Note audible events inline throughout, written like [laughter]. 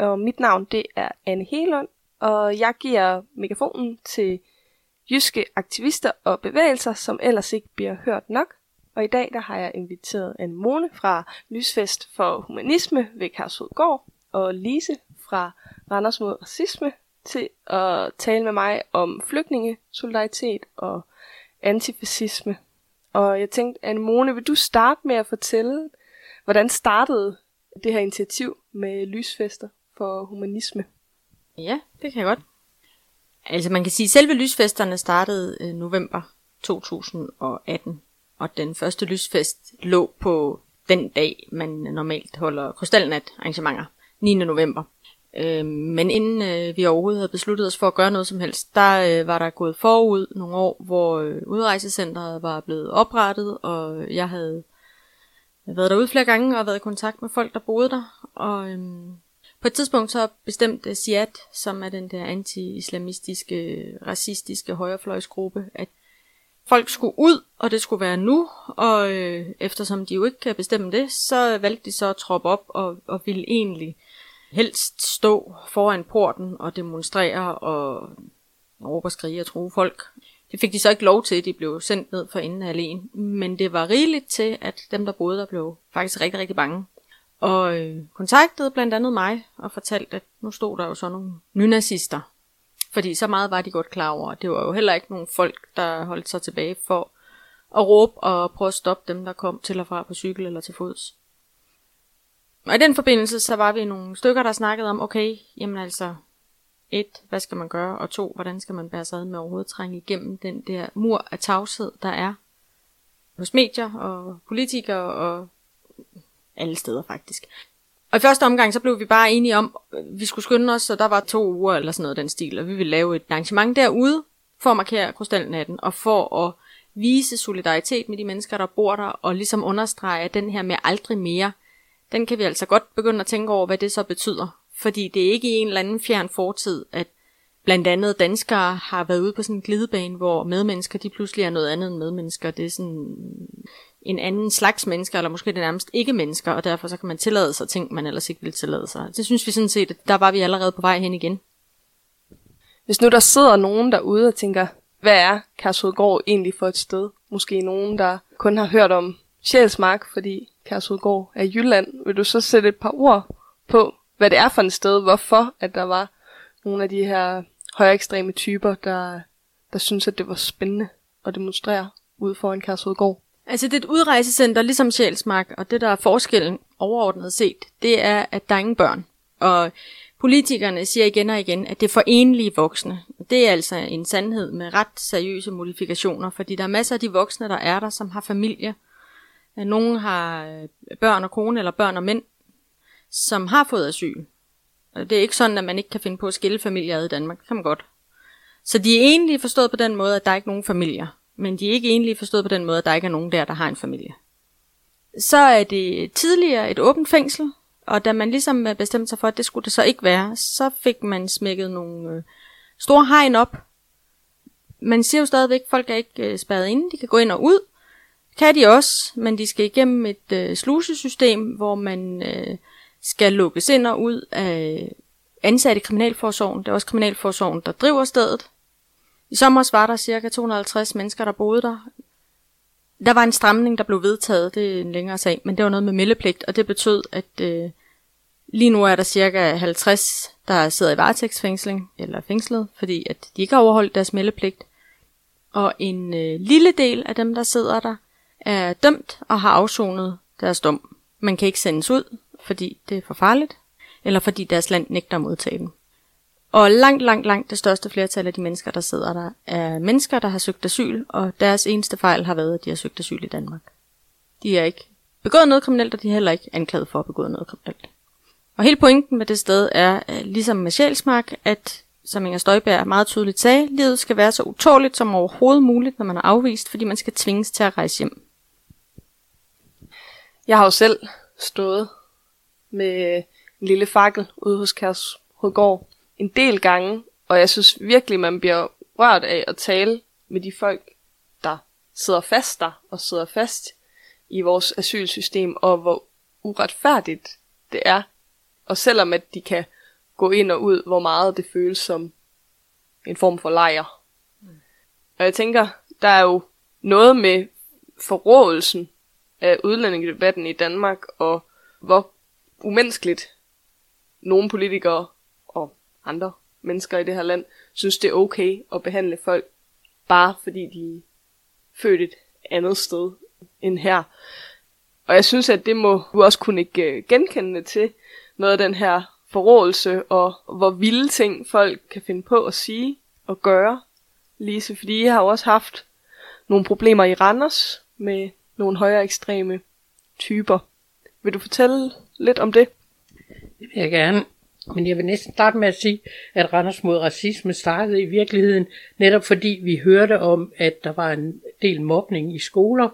og mit navn det er Anne Helund, og jeg giver megafonen til jyske aktivister og bevægelser, som ellers ikke bliver hørt nok. Og i dag der har jeg inviteret Anne Mone fra Lysfest for Humanisme ved Karsudgård og Lise fra Randers mod Racisme til at tale med mig om flygtninge, solidaritet og antifascisme. Og jeg tænkte, Anne Mone, vil du starte med at fortælle, hvordan startede det her initiativ med lysfester for humanisme? Ja, det kan jeg godt. Altså man kan sige, at selve lysfesterne startede øh, november 2018, og den første lysfest lå på den dag, man normalt holder krystalnat arrangementer, 9. november. Øh, men inden øh, vi overhovedet havde besluttet os for at gøre noget som helst, der øh, var der gået forud nogle år, hvor øh, udrejsecentret var blevet oprettet, og jeg havde været derude flere gange og været i kontakt med folk, der boede der. Og øh, på et tidspunkt så bestemte SIAT, som er den der anti-islamistiske, racistiske højrefløjsgruppe, at folk skulle ud, og det skulle være nu, og øh, eftersom de jo ikke kan bestemme det, så valgte de så at troppe op og, og ville egentlig helst stå foran porten og demonstrere og råbe og skrige og tro folk. Det fik de så ikke lov til, de blev sendt ned for inden af alene. Men det var rigeligt til, at dem, der boede der, blev faktisk rigtig, rigtig bange. Og øh, kontaktede blandt andet mig og fortalte, at nu stod der jo så nogle nynazister. Fordi så meget var de godt klar over. Det var jo heller ikke nogen folk, der holdt sig tilbage for at råbe og prøve at stoppe dem, der kom til og fra på cykel eller til fods. Og i den forbindelse, så var vi nogle stykker, der snakkede om, okay, jamen altså, et, hvad skal man gøre, og to, hvordan skal man bære sig ad med overhovedet trænge igennem den der mur af tavshed, der er hos medier og politikere og alle steder faktisk. Og i første omgang, så blev vi bare enige om, at vi skulle skynde os, så der var to uger eller sådan noget den stil, og vi ville lave et arrangement derude, for at markere krystalnatten, og for at vise solidaritet med de mennesker, der bor der, og ligesom understrege, at den her med aldrig mere, den kan vi altså godt begynde at tænke over, hvad det så betyder. Fordi det er ikke i en eller anden fjern fortid, at blandt andet danskere har været ude på sådan en glidebane, hvor medmennesker, de pludselig er noget andet end medmennesker. Det er sådan en anden slags mennesker, eller måske det nærmest ikke mennesker, og derfor så kan man tillade sig ting, man ellers ikke ville tillade sig. Det synes vi sådan set, at der var vi allerede på vej hen igen. Hvis nu der sidder nogen derude og tænker, hvad er Kærshovedgård egentlig for et sted? Måske nogen, der kun har hørt om Sjælsmark, fordi Kærshovedgård er Jylland. Vil du så sætte et par ord på, hvad det er for et sted, hvorfor at der var nogle af de her højere ekstreme typer, der, der synes, at det var spændende at demonstrere ude foran Kærshovedgård? Altså det er et udrejsecenter, ligesom Sjælsmark, og det der er forskellen overordnet set, det er, at der er ingen børn. Og politikerne siger igen og igen, at det er for enlige voksne. Det er altså en sandhed med ret seriøse modifikationer, fordi der er masser af de voksne, der er der, som har familie. Nogle har øh, børn og kone, eller børn og mænd, som har fået asyl. Og det er ikke sådan, at man ikke kan finde på at skille familier i Danmark. Det kan man godt. Så de er egentlig forstået på den måde, at der er ikke nogen familier men de er ikke egentlig forstået på den måde, at der ikke er nogen der, der har en familie. Så er det tidligere et åbent fængsel, og da man ligesom øh, bestemte sig for, at det skulle det så ikke være, så fik man smækket nogle øh, store hegn op. Man siger jo stadigvæk, at folk er ikke øh, spærret inde, de kan gå ind og ud. Kan de også, men de skal igennem et øh, slusesystem, hvor man øh, skal lukkes ind og ud af ansatte i Kriminalforsorgen. Det er også Kriminalforsorgen, der driver stedet. I sommer var der cirka 250 mennesker, der boede der. Der var en stramning, der blev vedtaget, det er en længere sag, men det var noget med meldepligt, og det betød, at øh, lige nu er der cirka 50, der sidder i varetægtsfængsling, eller fængslet, fordi at de ikke har overholdt deres meldepligt. Og en øh, lille del af dem, der sidder der, er dømt og har afsonet deres dom. Man kan ikke sendes ud, fordi det er for farligt, eller fordi deres land nægter at modtage dem. Og langt, langt, langt det største flertal af de mennesker, der sidder der, er mennesker, der har søgt asyl, og deres eneste fejl har været, at de har søgt asyl i Danmark. De er ikke begået noget kriminelt, og de er heller ikke anklaget for at begå noget kriminelt. Og hele pointen med det sted er, øh, ligesom med Sjælsmark, at som Inger Støjberg meget tydeligt sagde, livet skal være så utåligt som overhovedet muligt, når man er afvist, fordi man skal tvinges til at rejse hjem. Jeg har jo selv stået med en lille fakkel ude hos Kærshovedgård en del gange, og jeg synes virkelig, man bliver rørt af at tale med de folk, der sidder fast der og sidder fast i vores asylsystem, og hvor uretfærdigt det er. Og selvom at de kan gå ind og ud, hvor meget det føles som en form for lejr. Mm. Og jeg tænker, der er jo noget med forrådelsen af udlændingedebatten i Danmark, og hvor umenneskeligt nogle politikere andre mennesker i det her land synes, det er okay at behandle folk, bare fordi de er født et andet sted end her. Og jeg synes, at det må du også kunne ikke øh, genkende til noget af den her forrådelse, og hvor vilde ting folk kan finde på at sige og gøre. Lise, fordi jeg har jo også haft nogle problemer i Randers med nogle højere ekstreme typer. Vil du fortælle lidt om det? Det vil jeg gerne. Men jeg vil næsten starte med at sige, at Randers mod racisme startede i virkeligheden netop fordi vi hørte om, at der var en del mobning i skoler.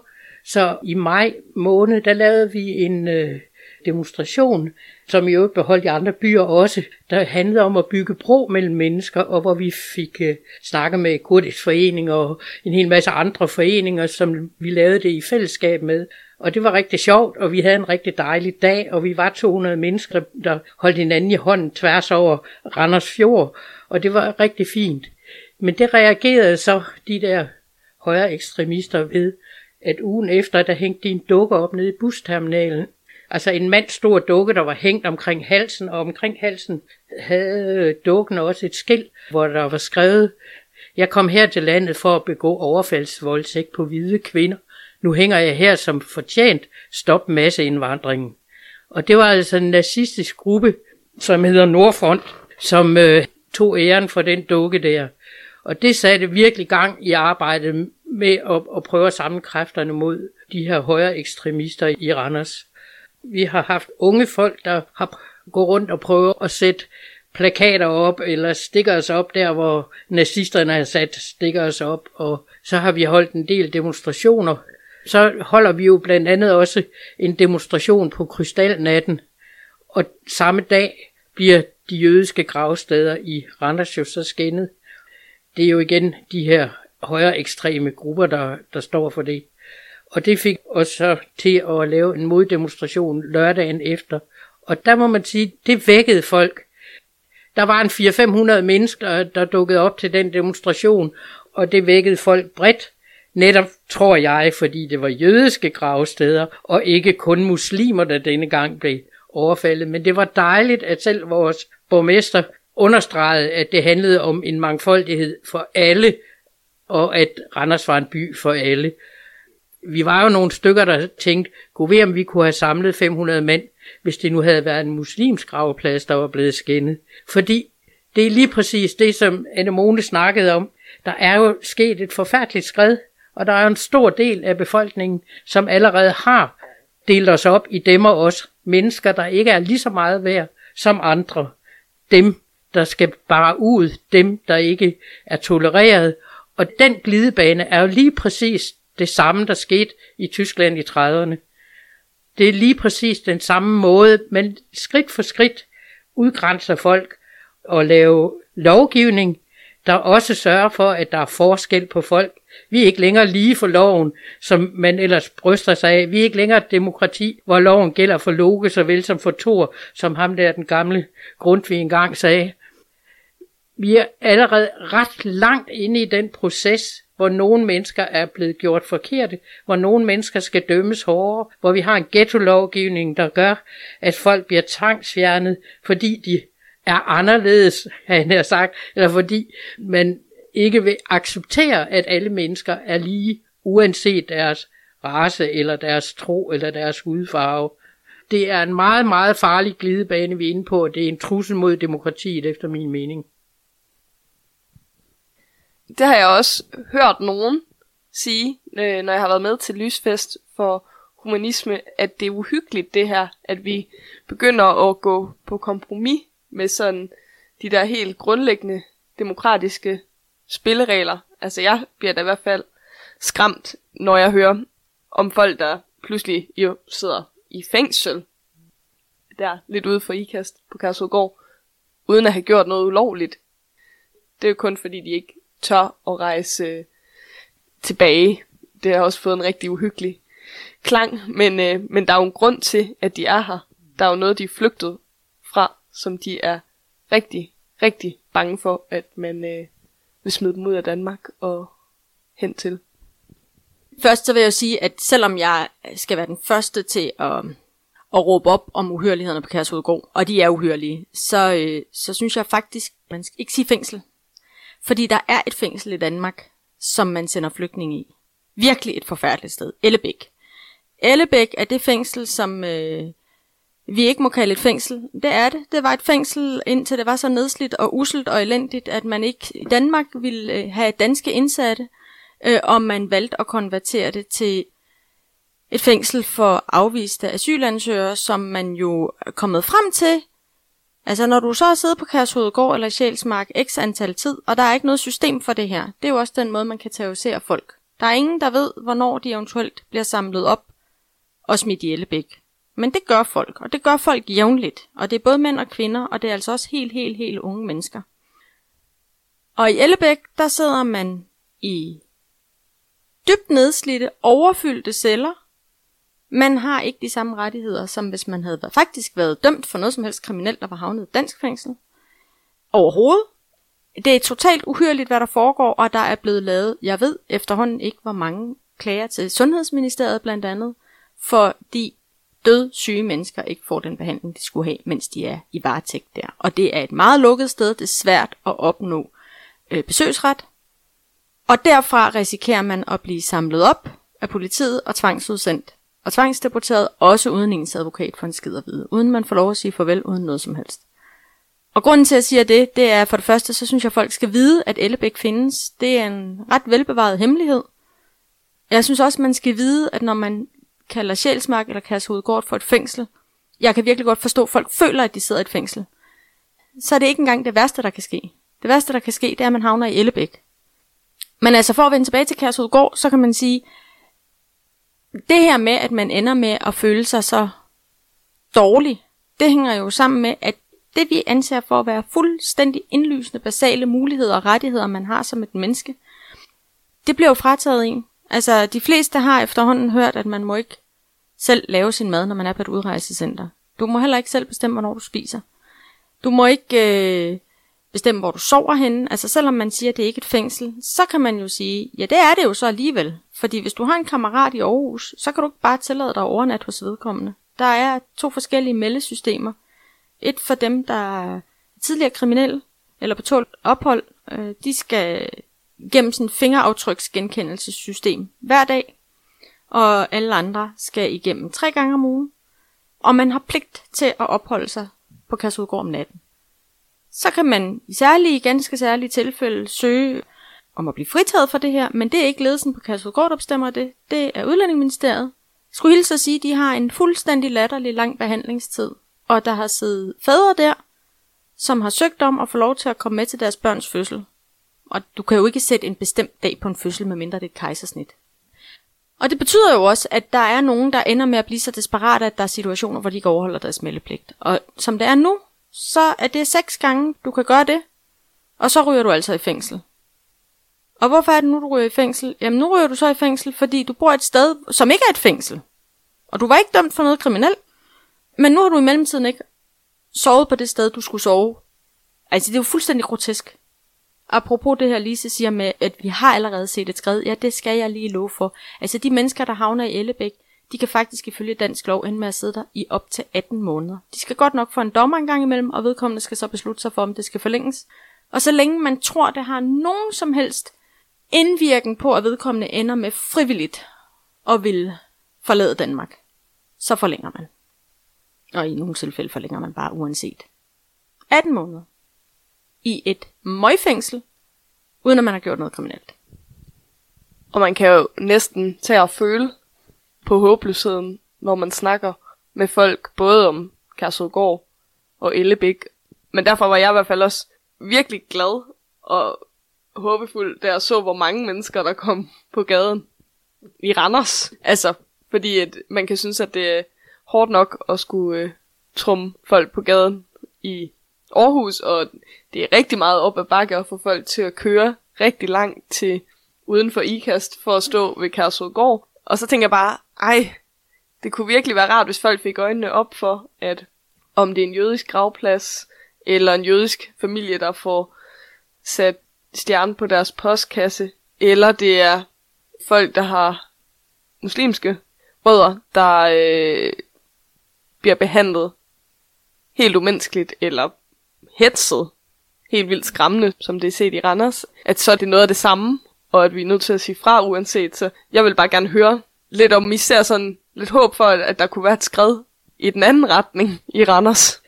Så i maj måned, der lavede vi en øh, demonstration, som i øvrigt beholdt i andre byer også, der handlede om at bygge bro mellem mennesker, og hvor vi fik øh, snakket med Kurdisk Forening og en hel masse andre foreninger, som vi lavede det i fællesskab med. Og det var rigtig sjovt, og vi havde en rigtig dejlig dag, og vi var 200 mennesker, der holdt hinanden i hånden tværs over Randers Fjord, og det var rigtig fint. Men det reagerede så de der højre ekstremister ved, at ugen efter, der hængte de en dukke op nede i busterminalen, Altså en mand stor dukke, der var hængt omkring halsen, og omkring halsen havde dukken også et skilt, hvor der var skrevet, jeg kom her til landet for at begå overfaldsvoldtægt på hvide kvinder. Nu hænger jeg her som fortjent. Stop masseindvandringen. Og det var altså en nazistisk gruppe, som hedder Nordfront, som øh, tog æren for den dukke der. Og det satte virkelig gang i arbejdet med at, at prøve at samle kræfterne mod de her højere ekstremister i Randers. Vi har haft unge folk, der har gået rundt og prøvet at sætte plakater op, eller stikker os op der, hvor nazisterne har sat stikker os op, og så har vi holdt en del demonstrationer. Så holder vi jo blandt andet også en demonstration på Krystalnatten, og samme dag bliver de jødiske gravsteder i Randers jo så skændet. Det er jo igen de her højere ekstreme grupper, der, der står for det. Og det fik os så til at lave en moddemonstration lørdagen efter. Og der må man sige, det vækkede folk. Der var en 400-500 mennesker, der dukkede op til den demonstration, og det vækkede folk bredt. Netop tror jeg, fordi det var jødiske gravsteder, og ikke kun muslimer, der denne gang blev overfaldet. Men det var dejligt, at selv vores borgmester understregede, at det handlede om en mangfoldighed for alle, og at Randers var en by for alle vi var jo nogle stykker, der tænkte, kunne vi om vi kunne have samlet 500 mænd, hvis det nu havde været en muslimsk gravplads, der var blevet skændet. Fordi det er lige præcis det, som Anemone snakkede om. Der er jo sket et forfærdeligt skred, og der er en stor del af befolkningen, som allerede har delt os op i dem og os. Mennesker, der ikke er lige så meget værd som andre. Dem, der skal bare ud. Dem, der ikke er tolereret. Og den glidebane er jo lige præcis det samme, der skete i Tyskland i 30'erne. Det er lige præcis den samme måde, men skridt for skridt udgrænser folk og lave lovgivning, der også sørger for, at der er forskel på folk. Vi er ikke længere lige for loven, som man ellers bryster sig af. Vi er ikke længere et demokrati, hvor loven gælder for Loke såvel som for Thor, som ham der den gamle Grundtvig engang sagde. Vi er allerede ret langt inde i den proces, hvor nogle mennesker er blevet gjort forkerte, hvor nogle mennesker skal dømmes hårdere, hvor vi har en ghetto-lovgivning, der gør, at folk bliver tvangsfjernet, fordi de er anderledes, [laughs] har sagt, eller fordi man ikke vil acceptere, at alle mennesker er lige, uanset deres race, eller deres tro, eller deres hudfarve. Det er en meget, meget farlig glidebane, vi er inde på, og det er en trussel mod demokratiet, efter min mening det har jeg også hørt nogen sige, øh, når jeg har været med til Lysfest for humanisme, at det er uhyggeligt det her, at vi begynder at gå på kompromis med sådan de der helt grundlæggende demokratiske spilleregler. Altså jeg bliver da i hvert fald skræmt, når jeg hører om folk, der pludselig jo sidder i fængsel, der lidt ude for ikast på Kærsudgård, uden at have gjort noget ulovligt. Det er jo kun fordi, de ikke tør at rejse øh, tilbage. Det har også fået en rigtig uhyggelig klang, men, øh, men der er jo en grund til, at de er her. Der er jo noget, de er flygtet fra, som de er rigtig, rigtig bange for, at man øh, vil smide dem ud af Danmark og hen til. Først så vil jeg sige, at selvom jeg skal være den første til at, at råbe op om uhyrlighederne på Kærshovedgård, og de er uhyrlige, så, øh, så synes jeg faktisk, man skal ikke sige fængsel. Fordi der er et fængsel i Danmark, som man sender flygtninge i. Virkelig et forfærdeligt sted. Ellebæk. Ellebæk er det fængsel, som øh, vi ikke må kalde et fængsel. Det er det. Det var et fængsel, indtil det var så nedslidt og uselt og elendigt, at man ikke i Danmark ville øh, have danske indsatte, øh, og man valgte at konvertere det til et fængsel for afviste asylansøgere, som man jo er kommet frem til. Altså når du så har siddet på Kærshovedgård eller Sjælsmark x antal tid, og der er ikke noget system for det her, det er jo også den måde, man kan terrorisere folk. Der er ingen, der ved, hvornår de eventuelt bliver samlet op og smidt i Ellebæk. Men det gør folk, og det gør folk jævnligt. Og det er både mænd og kvinder, og det er altså også helt, helt, helt unge mennesker. Og i Ellebæk, der sidder man i dybt nedslidte, overfyldte celler. Man har ikke de samme rettigheder, som hvis man havde faktisk været dømt for noget som helst kriminelt, der var havnet i dansk fængsel. Overhovedet. Det er totalt uhyrligt, hvad der foregår, og der er blevet lavet, jeg ved efterhånden ikke, hvor mange klager til Sundhedsministeriet blandt andet, fordi død syge mennesker ikke får den behandling, de skulle have, mens de er i varetægt der. Og det er et meget lukket sted, det er svært at opnå øh, besøgsret. Og derfra risikerer man at blive samlet op af politiet og tvangsudsendt og tvangsdeporteret, også uden ens advokat for en skid at vide, uden man får lov at sige farvel uden noget som helst. Og grunden til, at jeg siger det, det er for det første, så synes jeg, at folk skal vide, at Ellebæk findes. Det er en ret velbevaret hemmelighed. Jeg synes også, man skal vide, at når man kalder Sjælsmark eller Kærshovedgård for et fængsel, jeg kan virkelig godt forstå, at folk føler, at de sidder i et fængsel. Så er det ikke engang det værste, der kan ske. Det værste, der kan ske, det er, at man havner i Ellebæk. Men altså for at vende tilbage til Kærshovedgård, så kan man sige, det her med, at man ender med at føle sig så dårlig, det hænger jo sammen med, at det vi anser for at være fuldstændig indlysende basale muligheder og rettigheder, man har som et menneske, det bliver jo frataget en. Altså, de fleste har efterhånden hørt, at man må ikke selv lave sin mad, når man er på et udrejsecenter. Du må heller ikke selv bestemme, hvornår du spiser. Du må ikke øh, bestemme, hvor du sover henne. Altså, selvom man siger, at det er ikke et fængsel, så kan man jo sige, ja, det er det jo så alligevel. Fordi hvis du har en kammerat i Aarhus, så kan du ikke bare tillade dig overnat hos vedkommende. Der er to forskellige meldesystemer. Et for dem, der er tidligere kriminelle, eller på tålt ophold. Øh, de skal gennem sådan et fingeraftryksgenkendelsessystem hver dag, og alle andre skal igennem tre gange om ugen, og man har pligt til at opholde sig på Kærsudgård om natten. Så kan man i særlige, ganske særlige tilfælde søge om at blive fritaget for det her, men det er ikke ledelsen på Kasselgård, der bestemmer det. Det er Udlændingeministeriet. Jeg skulle hilse at sige, at de har en fuldstændig latterlig lang behandlingstid, og der har siddet fædre der, som har søgt om at få lov til at komme med til deres børns fødsel. Og du kan jo ikke sætte en bestemt dag på en fødsel, medmindre det er et kejsersnit. Og det betyder jo også, at der er nogen, der ender med at blive så desperate, at der er situationer, hvor de ikke overholder deres meldepligt. Og som det er nu, så er det seks gange, du kan gøre det, og så ryger du altså i fængsel. Og hvorfor er det nu, du ryger i fængsel? Jamen nu ryger du så i fængsel, fordi du bor et sted, som ikke er et fængsel. Og du var ikke dømt for noget kriminelt. Men nu har du i mellemtiden ikke sovet på det sted, du skulle sove. Altså det er jo fuldstændig grotesk. Apropos det her Lise siger med, at vi har allerede set et skred. Ja, det skal jeg lige love for. Altså de mennesker, der havner i Ellebæk, de kan faktisk ifølge dansk lov ende med at sidde der i op til 18 måneder. De skal godt nok få en dommer en gang imellem, og vedkommende skal så beslutte sig for, om det skal forlænges. Og så længe man tror, det har nogen som helst indvirken på, at vedkommende ender med frivilligt og vil forlade Danmark, så forlænger man. Og i nogle tilfælde forlænger man bare uanset. 18 måneder i et møgfængsel, uden at man har gjort noget kriminelt. Og man kan jo næsten tage og føle på håbløsheden, når man snakker med folk, både om Kærsudgård og Ellebæk. Men derfor var jeg i hvert fald også virkelig glad og håbefuld, da jeg så, hvor mange mennesker, der kom på gaden i Randers. Altså, fordi at man kan synes, at det er hårdt nok at skulle øh, trumme folk på gaden i Aarhus, og det er rigtig meget op ad bakke at få folk til at køre rigtig langt til uden for IKAST for at stå ved Kærsudgård. Og så tænker jeg bare, ej, det kunne virkelig være rart, hvis folk fik øjnene op for, at om det er en jødisk gravplads, eller en jødisk familie, der får sat stjernen på deres postkasse, eller det er folk, der har muslimske rødder, der øh, bliver behandlet helt umenneskeligt, eller hetset helt vildt skræmmende, som det er set i Randers, at så er det noget af det samme, og at vi er nødt til at sige fra uanset. Så jeg vil bare gerne høre lidt om, især sådan lidt håb for, at der kunne være et skred i den anden retning i Randers.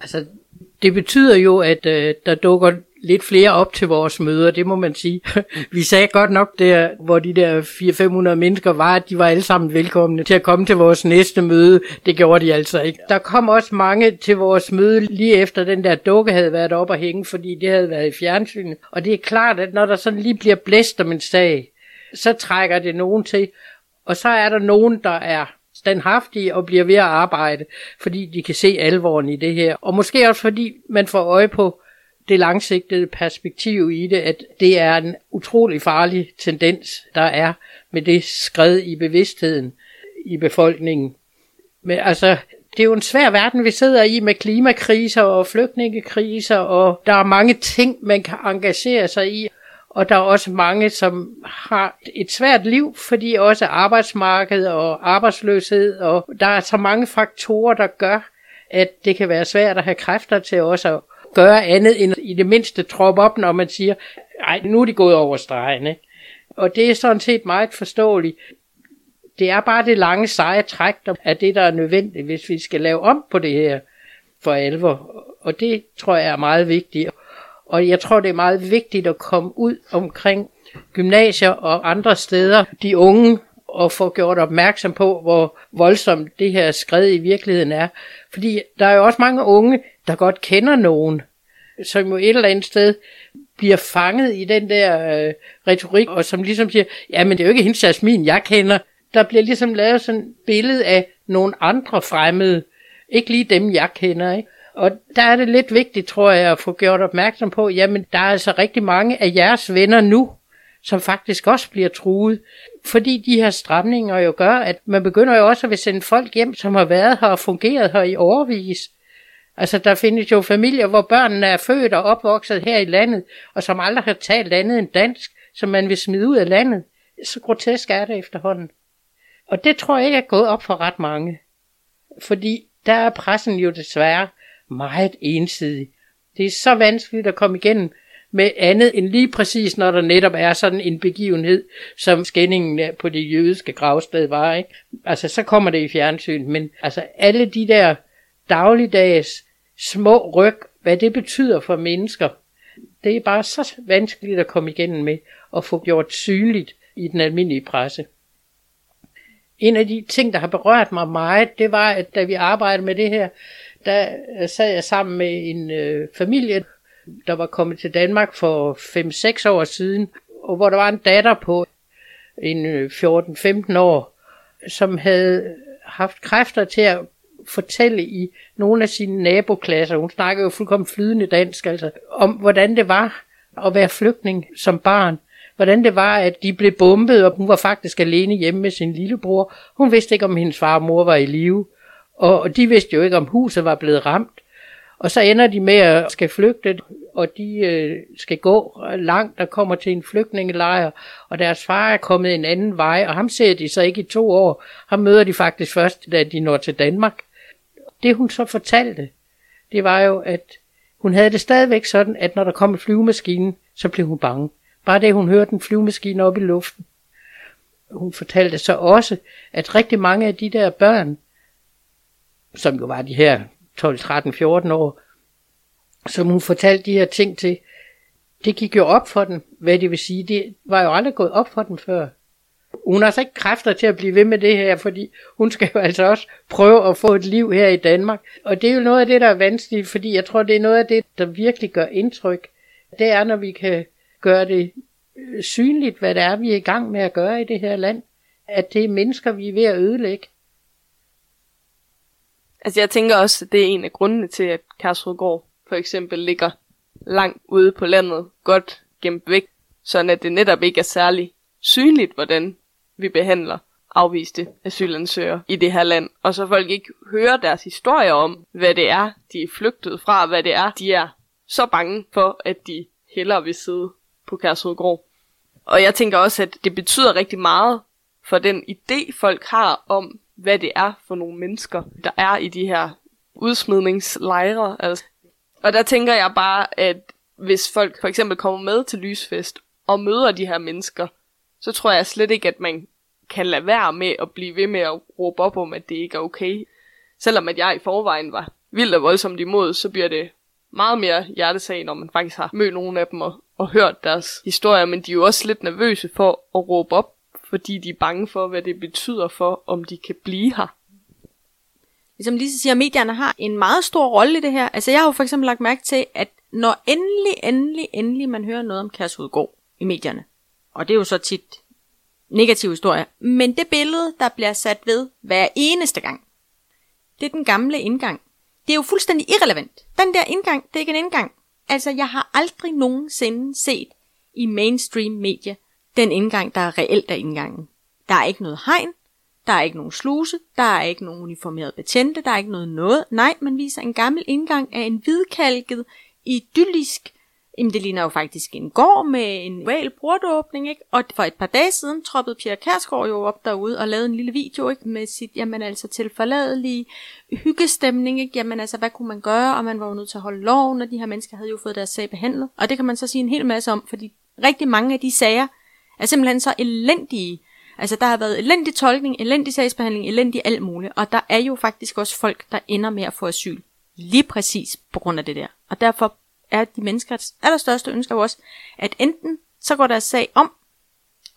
Altså, det betyder jo, at øh, der dukker lidt flere op til vores møder, det må man sige. [laughs] Vi sagde godt nok der, hvor de der 400-500 mennesker var, at de var alle sammen velkomne til at komme til vores næste møde. Det gjorde de altså ikke. Der kom også mange til vores møde lige efter den der dukke havde været op og hænge, fordi det havde været i fjernsynet. Og det er klart, at når der sådan lige bliver blæst om en sag, så trækker det nogen til. Og så er der nogen, der er standhaftige og bliver ved at arbejde, fordi de kan se alvoren i det her. Og måske også fordi man får øje på, det langsigtede perspektiv i det, at det er en utrolig farlig tendens, der er med det skred i bevidstheden i befolkningen. Men altså, det er jo en svær verden, vi sidder i med klimakriser og flygtningekriser, og der er mange ting, man kan engagere sig i. Og der er også mange, som har et svært liv, fordi også arbejdsmarked og arbejdsløshed, og der er så mange faktorer, der gør, at det kan være svært at have kræfter til også at gøre andet end i det mindste troppe op, når man siger, ej, nu er de gået over stregen. Ikke? Og det er sådan set meget forståeligt. Det er bare det lange seje træk, der er det, der er nødvendigt, hvis vi skal lave om på det her for alvor. Og det tror jeg er meget vigtigt. Og jeg tror, det er meget vigtigt at komme ud omkring gymnasier og andre steder, de unge, og få gjort opmærksom på, hvor voldsomt det her skred i virkeligheden er. Fordi der er jo også mange unge, der godt kender nogen, som jo et eller andet sted bliver fanget i den der øh, retorik, og som ligesom siger, ja, men det er jo ikke hendes Jasmin, jeg kender. Der bliver ligesom lavet sådan et billede af nogle andre fremmede, ikke lige dem, jeg kender, ikke? Og der er det lidt vigtigt, tror jeg, at få gjort opmærksom på, jamen der er altså rigtig mange af jeres venner nu, som faktisk også bliver truet. Fordi de her stramninger jo gør, at man begynder jo også at vil sende folk hjem, som har været her og fungeret her i overvis. Altså, der findes jo familier, hvor børnene er født og opvokset her i landet, og som aldrig har talt andet end dansk, som man vil smide ud af landet. Så grotesk er det efterhånden. Og det tror jeg ikke er gået op for ret mange. Fordi der er pressen jo desværre meget ensidig. Det er så vanskeligt at komme igennem med andet end lige præcis, når der netop er sådan en begivenhed, som skændingen på det jødiske gravsted var. Ikke? Altså, så kommer det i fjernsyn, men altså alle de der dagligdags små ryg, hvad det betyder for mennesker, det er bare så vanskeligt at komme igennem med og få gjort synligt i den almindelige presse. En af de ting, der har berørt mig meget, det var, at da vi arbejdede med det her, der øh, sad jeg sammen med en øh, familie, der var kommet til Danmark for 5-6 år siden, og hvor der var en datter på en øh, 14-15 år, som havde haft kræfter til at fortælle i nogle af sine naboklasser, hun snakkede jo fuldkommen flydende dansk, altså, om hvordan det var at være flygtning som barn. Hvordan det var, at de blev bombet, og hun var faktisk alene hjemme med sin lillebror. Hun vidste ikke, om hendes far og mor var i live. Og de vidste jo ikke, om huset var blevet ramt. Og så ender de med at skal flygte, og de øh, skal gå langt og kommer til en flygtningelejr, og deres far er kommet en anden vej, og ham ser de så ikke i to år. Ham møder de faktisk først, da de når til Danmark det hun så fortalte, det var jo, at hun havde det stadigvæk sådan, at når der kom en flyvemaskine, så blev hun bange. Bare det, hun hørte en flyvemaskine op i luften. Hun fortalte så også, at rigtig mange af de der børn, som jo var de her 12, 13, 14 år, som hun fortalte de her ting til, det gik jo op for dem, hvad det vil sige. Det var jo aldrig gået op for dem før. hun har altså ikke kræfter til at blive ved med det her, fordi hun skal jo altså også prøve at få et liv her i Danmark. Og det er jo noget af det, der er vanskeligt, fordi jeg tror, det er noget af det, der virkelig gør indtryk. Det er, når vi kan gøre det øh, synligt, hvad det er, vi er i gang med at gøre i det her land. At det er mennesker, vi er ved at ødelægge. Altså jeg tænker også, at det er en af grundene til, at Kærsrudgård for eksempel ligger langt ude på landet, godt gemt væk, sådan at det netop ikke er særlig synligt, hvordan vi behandler afviste asylansøgere i det her land, og så folk ikke hører deres historier om, hvad det er, de er flygtet fra, hvad det er, de er så bange for, at de hellere vil sidde på Kærsrudgård. Og jeg tænker også, at det betyder rigtig meget for den idé, folk har om, hvad det er for nogle mennesker, der er i de her udsmidningslejre. Altså. Og der tænker jeg bare, at hvis folk for eksempel kommer med til Lysfest og møder de her mennesker, så tror jeg slet ikke, at man kan lade være med at blive ved med at råbe op om, at det ikke er okay. Selvom at jeg i forvejen var vildt og voldsomt imod, så bliver det meget mere hjertesag, når man faktisk har mødt nogle af dem og, og hørt deres historier, men de er jo også lidt nervøse for at råbe op, fordi de er bange for, hvad det betyder for, om de kan blive her. Ligesom Lise siger, medierne har en meget stor rolle i det her. Altså jeg har jo for eksempel lagt mærke til, at når endelig, endelig, endelig man hører noget om Kærsudgård i medierne, og det er jo så tit negativ historie, men det billede, der bliver sat ved hver eneste gang, det er den gamle indgang. Det er jo fuldstændig irrelevant. Den der indgang, det er ikke en indgang. Altså, jeg har aldrig nogensinde set i mainstream media den indgang, der er reelt af indgangen. Der er ikke noget hegn, der er ikke nogen sluse, der er ikke nogen uniformeret betjente, der er ikke noget noget. Nej, man viser en gammel indgang af en hvidkalket, idyllisk Jamen, det ligner jo faktisk en gård med en val portåbning, ikke? Og for et par dage siden troppede Pierre Kærsgaard jo op derude og lavede en lille video, ikke? Med sit, jamen altså, til forladelige hyggestemning, ikke? Jamen altså, hvad kunne man gøre? Og man var jo nødt til at holde loven, og de her mennesker havde jo fået deres sag behandlet. Og det kan man så sige en hel masse om, fordi rigtig mange af de sager er simpelthen så elendige. Altså, der har været elendig tolkning, elendig sagsbehandling, elendig alt muligt. Og der er jo faktisk også folk, der ender med at få asyl. Lige præcis på grund af det der. Og derfor er de menneskers allerstørste ønsker jo også, at enten så går deres sag om,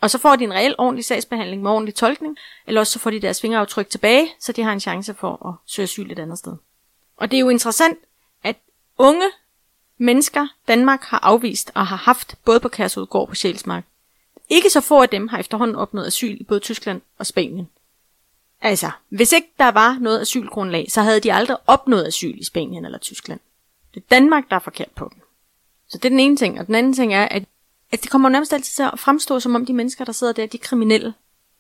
og så får de en reel ordentlig sagsbehandling med ordentlig tolkning, eller også så får de deres fingeraftryk tilbage, så de har en chance for at søge asyl et andet sted. Og det er jo interessant, at unge mennesker Danmark har afvist og har haft både på Kærsudgård og på Sjælsmark. Ikke så få af dem har efterhånden opnået asyl i både Tyskland og Spanien. Altså, hvis ikke der var noget asylgrundlag, så havde de aldrig opnået asyl i Spanien eller Tyskland. Det er Danmark, der er forkert på dem. Så det er den ene ting. Og den anden ting er, at, at det kommer nærmest altid til at fremstå, som om de mennesker, der sidder der, de er kriminelle.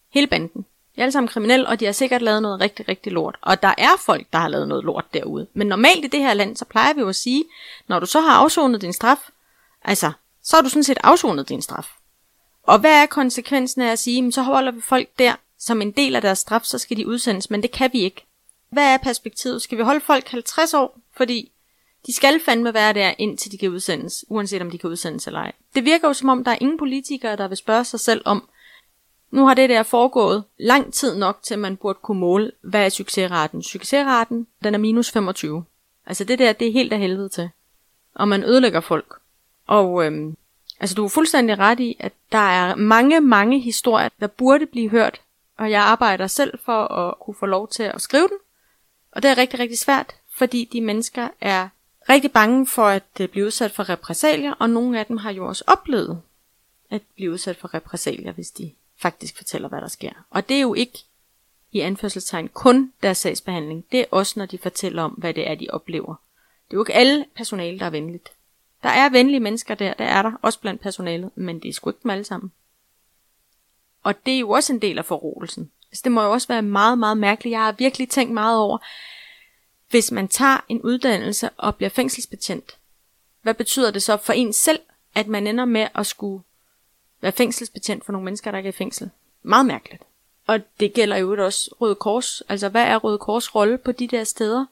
Hele banden. De er alle sammen kriminelle, og de har sikkert lavet noget rigtig, rigtig lort. Og der er folk, der har lavet noget lort derude. Men normalt i det her land, så plejer vi jo at sige, når du så har afsonet din straf, altså, så har du sådan set afsonet din straf. Og hvad er konsekvensen af at sige, så holder vi folk der, som en del af deres straf, så skal de udsendes, men det kan vi ikke. Hvad er perspektivet? Skal vi holde folk 50 år, fordi de skal fandme være der, indtil de kan udsendes, uanset om de kan udsendes eller ej. Det virker jo som om, der er ingen politikere, der vil spørge sig selv om, nu har det der foregået lang tid nok, til man burde kunne måle, hvad er succesraten. Succesraten, den er minus 25. Altså det der, det er helt af helvede til. Og man ødelægger folk. Og øhm, altså du er fuldstændig ret i, at der er mange, mange historier, der burde blive hørt. Og jeg arbejder selv for at kunne få lov til at skrive den. Og det er rigtig, rigtig svært, fordi de mennesker er rigtig bange for at øh, blive udsat for repressalier, og nogle af dem har jo også oplevet at blive udsat for repressalier, hvis de faktisk fortæller, hvad der sker. Og det er jo ikke i anførselstegn kun deres sagsbehandling. Det er også, når de fortæller om, hvad det er, de oplever. Det er jo ikke alle personale, der er venligt. Der er venlige mennesker der, der er der, også blandt personalet, men det er sgu ikke dem alle sammen. Og det er jo også en del af forrådelsen. Altså, det må jo også være meget, meget mærkeligt. Jeg har virkelig tænkt meget over, hvis man tager en uddannelse og bliver fængselsbetjent, hvad betyder det så for en selv, at man ender med at skulle være fængselsbetjent for nogle mennesker, der ikke er i fængsel? Meget mærkeligt. Og det gælder jo også Røde Kors. Altså, hvad er Røde Kors rolle på de der steder?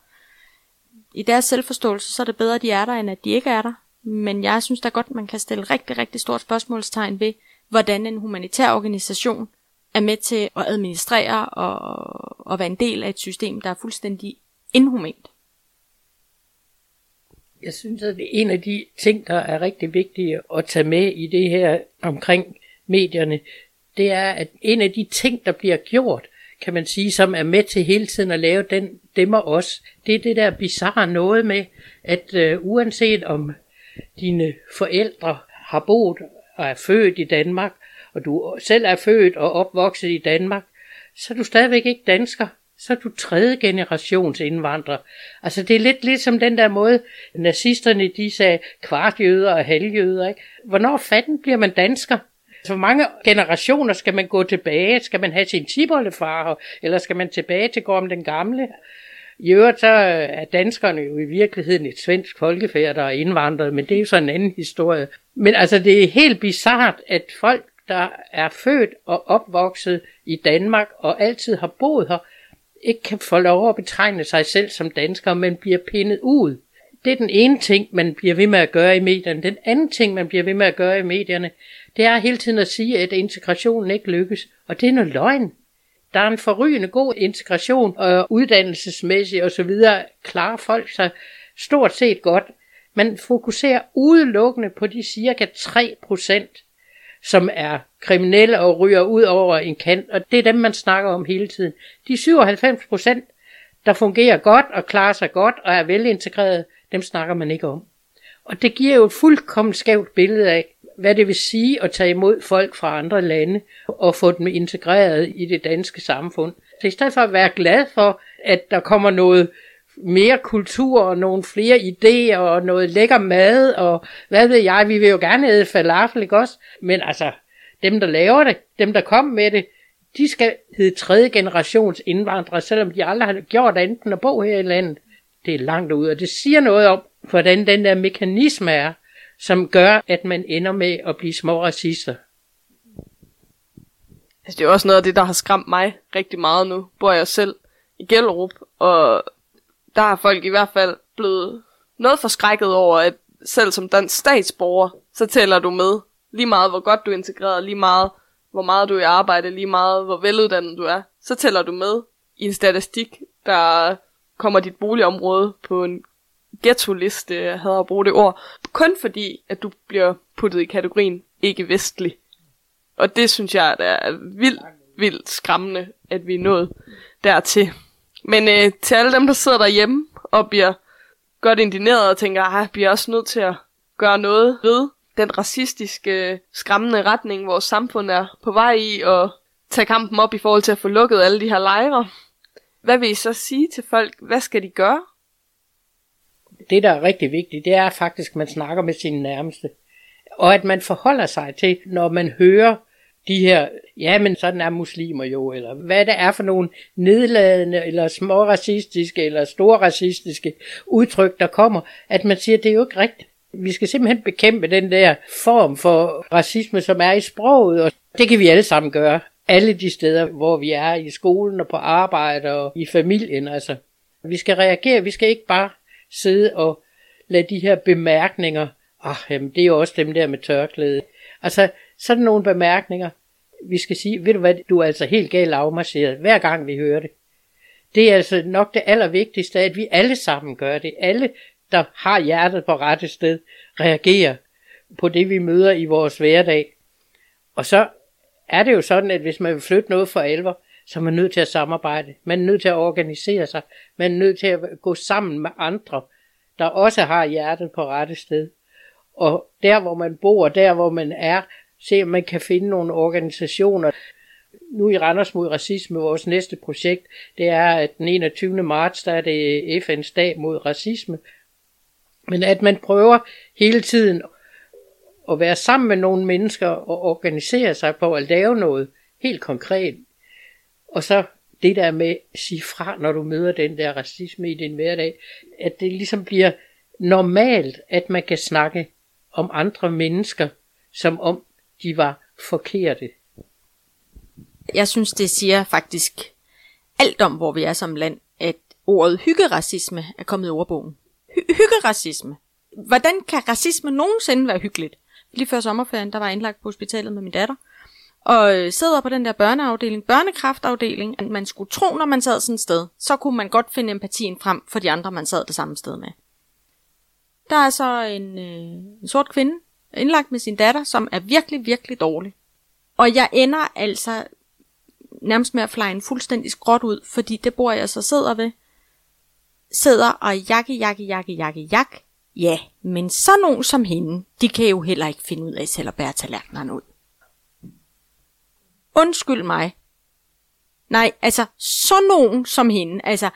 I deres selvforståelse, så er det bedre, at de er der, end at de ikke er der. Men jeg synes da godt, man kan stille rigtig, rigtig stort spørgsmålstegn ved, hvordan en humanitær organisation er med til at administrere og, og være en del af et system, der er fuldstændig inhumant. Jeg synes, at en af de ting, der er rigtig vigtige at tage med i det her omkring medierne, det er, at en af de ting, der bliver gjort, kan man sige, som er med til hele tiden at lave den demmer os, det er det der bizarre noget med, at øh, uanset om dine forældre har boet og er født i Danmark, og du selv er født og opvokset i Danmark, så er du stadigvæk ikke dansker. Så er du tredje generations indvandrer. Altså det er lidt ligesom den der måde, nazisterne de sagde kvartjøder og halvjøder. Ikke? Hvornår fanden bliver man dansker? Så hvor mange generationer skal man gå tilbage? Skal man have sin tibollefar, eller skal man tilbage til Gorm den Gamle? I øvrigt så øh, er danskerne jo i virkeligheden et svensk folkefærd, der er indvandret, men det er jo så en anden historie. Men altså det er helt bizart, at folk, der er født og opvokset i Danmark og altid har boet her, ikke kan få lov at betegne sig selv som dansker, men bliver pindet ud. Det er den ene ting, man bliver ved med at gøre i medierne. Den anden ting, man bliver ved med at gøre i medierne, det er hele tiden at sige, at integrationen ikke lykkes. Og det er noget løgn. Der er en forrygende god integration øh, og uddannelsesmæssigt osv. klarer folk sig stort set godt. Man fokuserer udelukkende på de cirka 3 procent, som er kriminelle og ryger ud over en kant, og det er dem, man snakker om hele tiden. De 97 procent, der fungerer godt og klarer sig godt og er velintegreret, dem snakker man ikke om. Og det giver jo et fuldkommen skævt billede af, hvad det vil sige at tage imod folk fra andre lande og få dem integreret i det danske samfund. Så i stedet for at være glad for, at der kommer noget mere kultur og nogle flere idéer og noget lækker mad og hvad ved jeg, vi vil jo gerne æde falafel, ikke også? Men altså, dem der laver det, dem der kommer med det, de skal hedde tredje generations indvandrere, selvom de aldrig har gjort andet end at bo her i landet. Det er langt ud, og det siger noget om, hvordan den der mekanisme er, som gør, at man ender med at blive små racister. Altså, det er også noget af det, der har skræmt mig rigtig meget nu. Bor jeg selv i Gellerup, og der har folk i hvert fald blevet noget forskrækket over, at selv som dansk statsborger, så tæller du med lige meget, hvor godt du er integreret, lige meget, hvor meget du er i arbejde, lige meget, hvor veluddannet du er. Så tæller du med i en statistik, der kommer dit boligområde på en ghetto-liste, jeg havde at bruge det ord, kun fordi, at du bliver puttet i kategorien ikke-vestlig. Og det synes jeg der er vildt, vildt skræmmende, at vi er nået dertil. Men øh, til alle dem, der sidder derhjemme og bliver godt indineret og tænker, at vi er også nødt til at gøre noget ved den racistiske, skræmmende retning, vores samfund er på vej i, og tage kampen op i forhold til at få lukket alle de her lejre. Hvad vil I så sige til folk? Hvad skal de gøre? Det, der er rigtig vigtigt, det er faktisk, at man snakker med sine nærmeste. Og at man forholder sig til, når man hører de her, ja, men sådan er muslimer jo, eller hvad det er for nogle nedladende, eller små racistiske, eller store racistiske udtryk, der kommer, at man siger, det er jo ikke rigtigt. Vi skal simpelthen bekæmpe den der form for racisme, som er i sproget, og det kan vi alle sammen gøre. Alle de steder, hvor vi er, i skolen og på arbejde og i familien, altså. Vi skal reagere, vi skal ikke bare sidde og lade de her bemærkninger, ah, jamen, det er jo også dem der med tørklæde. Altså, sådan nogle bemærkninger, vi skal sige, ved du hvad, du er altså helt galt afmarcheret, hver gang vi hører det. Det er altså nok det allervigtigste, at vi alle sammen gør det. Alle, der har hjertet på rette sted, reagerer på det, vi møder i vores hverdag. Og så er det jo sådan, at hvis man vil flytte noget for alvor, så er man nødt til at samarbejde. Man er nødt til at organisere sig. Man er nødt til at gå sammen med andre, der også har hjertet på rette sted. Og der, hvor man bor, der, hvor man er, se om man kan finde nogle organisationer. Nu i Randers mod racisme, vores næste projekt, det er, at den 21. marts, der er det FN's dag mod racisme. Men at man prøver hele tiden at være sammen med nogle mennesker og organisere sig på at lave noget helt konkret. Og så det der med at sige fra, når du møder den der racisme i din hverdag, at det ligesom bliver normalt, at man kan snakke om andre mennesker, som om de var forkerte. Jeg synes, det siger faktisk alt om, hvor vi er som land, at ordet hyggeracisme er kommet i ordbogen. Hy- hyggeracisme. Hvordan kan racisme nogensinde være hyggeligt? Lige før sommerferien, der var jeg indlagt på hospitalet med min datter, og øh, sidder på den der børneafdeling, børnekraftafdeling, man skulle tro, når man sad sådan et sted, så kunne man godt finde empatien frem for de andre, man sad det samme sted med. Der er så en, øh, en sort kvinde, indlagt med sin datter, som er virkelig, virkelig dårlig. Og jeg ender altså nærmest med at flyne en fuldstændig skråt ud, fordi det bor jeg så sidder ved. Sidder og jakke, jakke, jakke, jakke, jakke. Ja, men så nogen som hende, de kan jo heller ikke finde ud af selv at bære tallerkenerne ud. Undskyld mig. Nej, altså, så nogen som hende, altså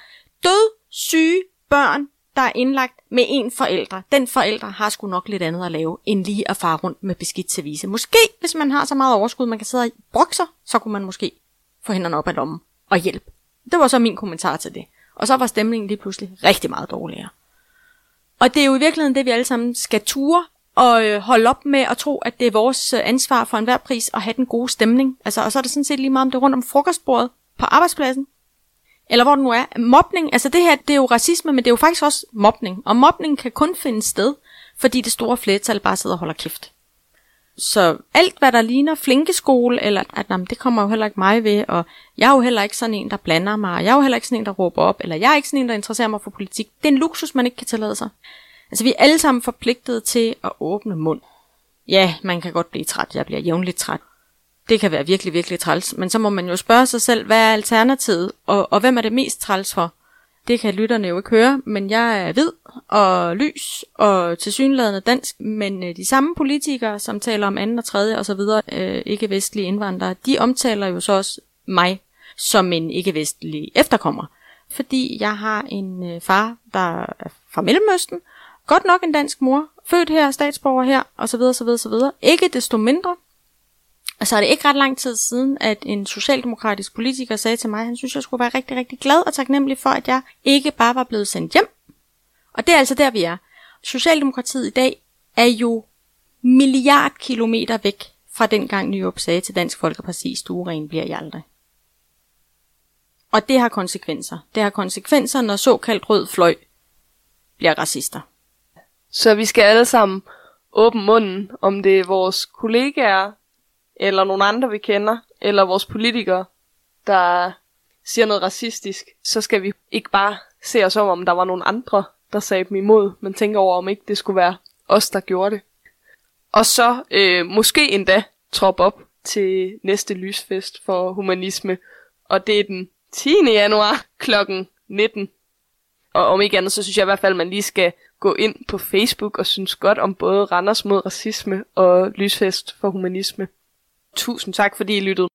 død, syge børn, der er indlagt med en forældre. Den forældre har sgu nok lidt andet at lave, end lige at fare rundt med beskidt service. Måske, hvis man har så meget overskud, man kan sidde og brokser, så kunne man måske få hænderne op ad lommen og hjælpe. Det var så min kommentar til det. Og så var stemningen lige pludselig rigtig meget dårligere. Og det er jo i virkeligheden det, vi alle sammen skal ture og øh, holde op med at tro, at det er vores øh, ansvar for enhver pris at have den gode stemning. Altså, og så er det sådan set lige meget om det er rundt om frokostbordet på arbejdspladsen, eller hvor det nu er. Mobning, altså det her, det er jo racisme, men det er jo faktisk også mobning. Og mobning kan kun finde sted, fordi det store flertal bare sidder og holder kæft. Så alt, hvad der ligner flinkeskole, eller at jamen, det kommer jo heller ikke mig ved, og jeg er jo heller ikke sådan en, der blander mig, og jeg er jo heller ikke sådan en, der råber op, eller jeg er ikke sådan en, der interesserer mig for politik. Det er en luksus, man ikke kan tillade sig. Altså, vi er alle sammen forpligtet til at åbne mund. Ja, man kan godt blive træt. Jeg bliver jævnligt træt. Det kan være virkelig, virkelig træls. Men så må man jo spørge sig selv, hvad er alternativet, og, og hvem er det mest træls for? Det kan lytterne jo ikke høre, men jeg er hvid og lys og tilsyneladende dansk, men øh, de samme politikere, som taler om anden og tredje og så videre, øh, ikke-vestlige indvandrere, de omtaler jo så også mig som en ikke-vestlig efterkommer. Fordi jeg har en øh, far, der er fra Mellemøsten, godt nok en dansk mor, født her, statsborger her, og så videre, så videre, så videre. Ikke desto mindre, og så er det ikke ret lang tid siden, at en socialdemokratisk politiker sagde til mig, at han synes, jeg skulle være rigtig, rigtig glad og taknemmelig for, at jeg ikke bare var blevet sendt hjem. Og det er altså der, vi er. Socialdemokratiet i dag er jo milliard kilometer væk fra den gang Nyrup sagde til Dansk Folkeparti, stueren bliver jeg aldrig. Og det har konsekvenser. Det har konsekvenser, når såkaldt rød fløj bliver racister. Så vi skal alle sammen åbne munden, om det er vores kollegaer, eller nogle andre, vi kender, eller vores politikere, der siger noget racistisk, så skal vi ikke bare se os om, om der var nogle andre, der sagde dem imod, men tænke over, om ikke det skulle være os, der gjorde det. Og så øh, måske endda troppe op til næste lysfest for humanisme, og det er den 10. januar kl. 19. Og om ikke andet, så synes jeg i hvert fald, at man lige skal gå ind på Facebook og synes godt om både Randers mod racisme og Lysfest for humanisme. Tusind tak, fordi I lyttede.